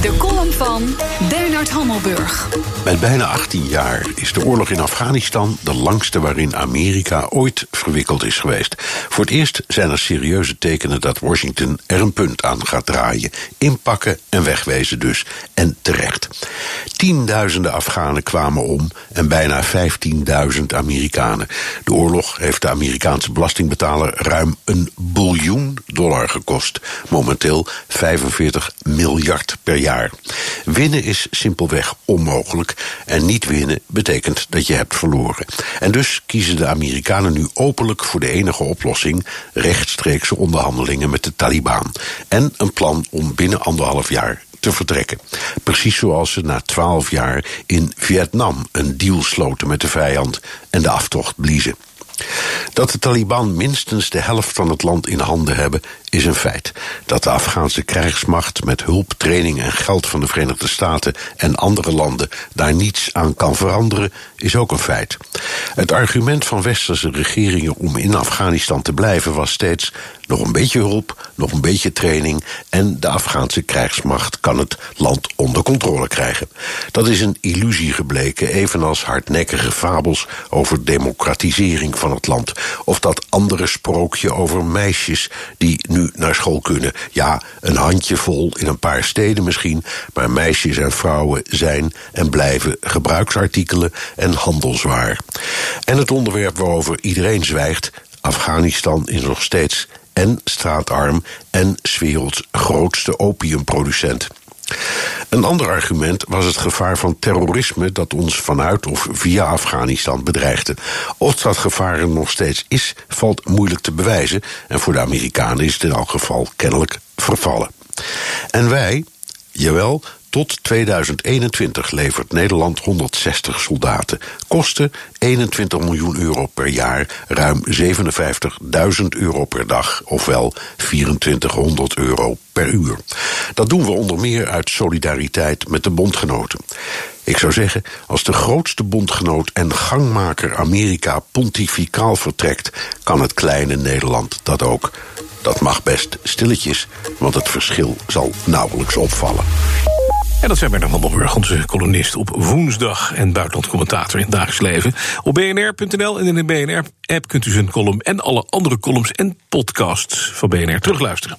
De column van Bernard Hammelburg. Met bijna 18 jaar is de oorlog in Afghanistan de langste waarin Amerika ooit verwikkeld is geweest. Voor het eerst zijn er serieuze tekenen dat Washington er een punt aan gaat draaien. Inpakken en wegwezen dus. En terecht. Tienduizenden Afghanen kwamen om en bijna 15.000 Amerikanen. De oorlog heeft de Amerikaanse belastingbetaler ruim een biljoen dollar gekost. Momenteel 45 miljard per jaar. Winnen is simpelweg onmogelijk. En niet winnen betekent dat je hebt verloren. En dus kiezen de Amerikanen nu openlijk voor de enige oplossing: rechtstreekse onderhandelingen met de Taliban. En een plan om binnen anderhalf jaar te vertrekken. Precies zoals ze na twaalf jaar in Vietnam een deal sloten met de vijand en de aftocht bliezen. Dat de Taliban minstens de helft van het land in handen hebben, is een feit. Dat de Afghaanse krijgsmacht met hulp, training en geld van de Verenigde Staten en andere landen daar niets aan kan veranderen, is ook een feit. Het argument van westerse regeringen om in Afghanistan te blijven was steeds nog een beetje hulp, nog een beetje training en de Afghaanse krijgsmacht kan het land onder controle krijgen. Dat is een illusie gebleken, evenals hardnekkige fabels over democratisering van het land. Of dat andere sprookje over meisjes die nu naar school kunnen. Ja, een handjevol in een paar steden misschien, maar meisjes en vrouwen zijn en blijven gebruiksartikelen en handelswaar. En het onderwerp waarover iedereen zwijgt, Afghanistan is nog steeds en straatarm en werelds grootste opiumproducent. Een ander argument was het gevaar van terrorisme dat ons vanuit of via Afghanistan bedreigde. Of dat gevaar er nog steeds is, valt moeilijk te bewijzen en voor de Amerikanen is het in elk geval kennelijk vervallen. En wij, jawel, tot 2021 levert Nederland 160 soldaten. Kosten 21 miljoen euro per jaar, ruim 57.000 euro per dag, ofwel 2400 euro per uur. Dat doen we onder meer uit solidariteit met de bondgenoten. Ik zou zeggen, als de grootste bondgenoot en gangmaker Amerika pontificaal vertrekt, kan het kleine Nederland dat ook. Dat mag best stilletjes, want het verschil zal nauwelijks opvallen. En dat zijn Bernard Hammelburg, onze columnist op woensdag... en buitenlandcommentator in het dagelijks leven. Op bnr.nl en in de BNR-app kunt u zijn column... en alle andere columns en podcasts van BNR terugluisteren.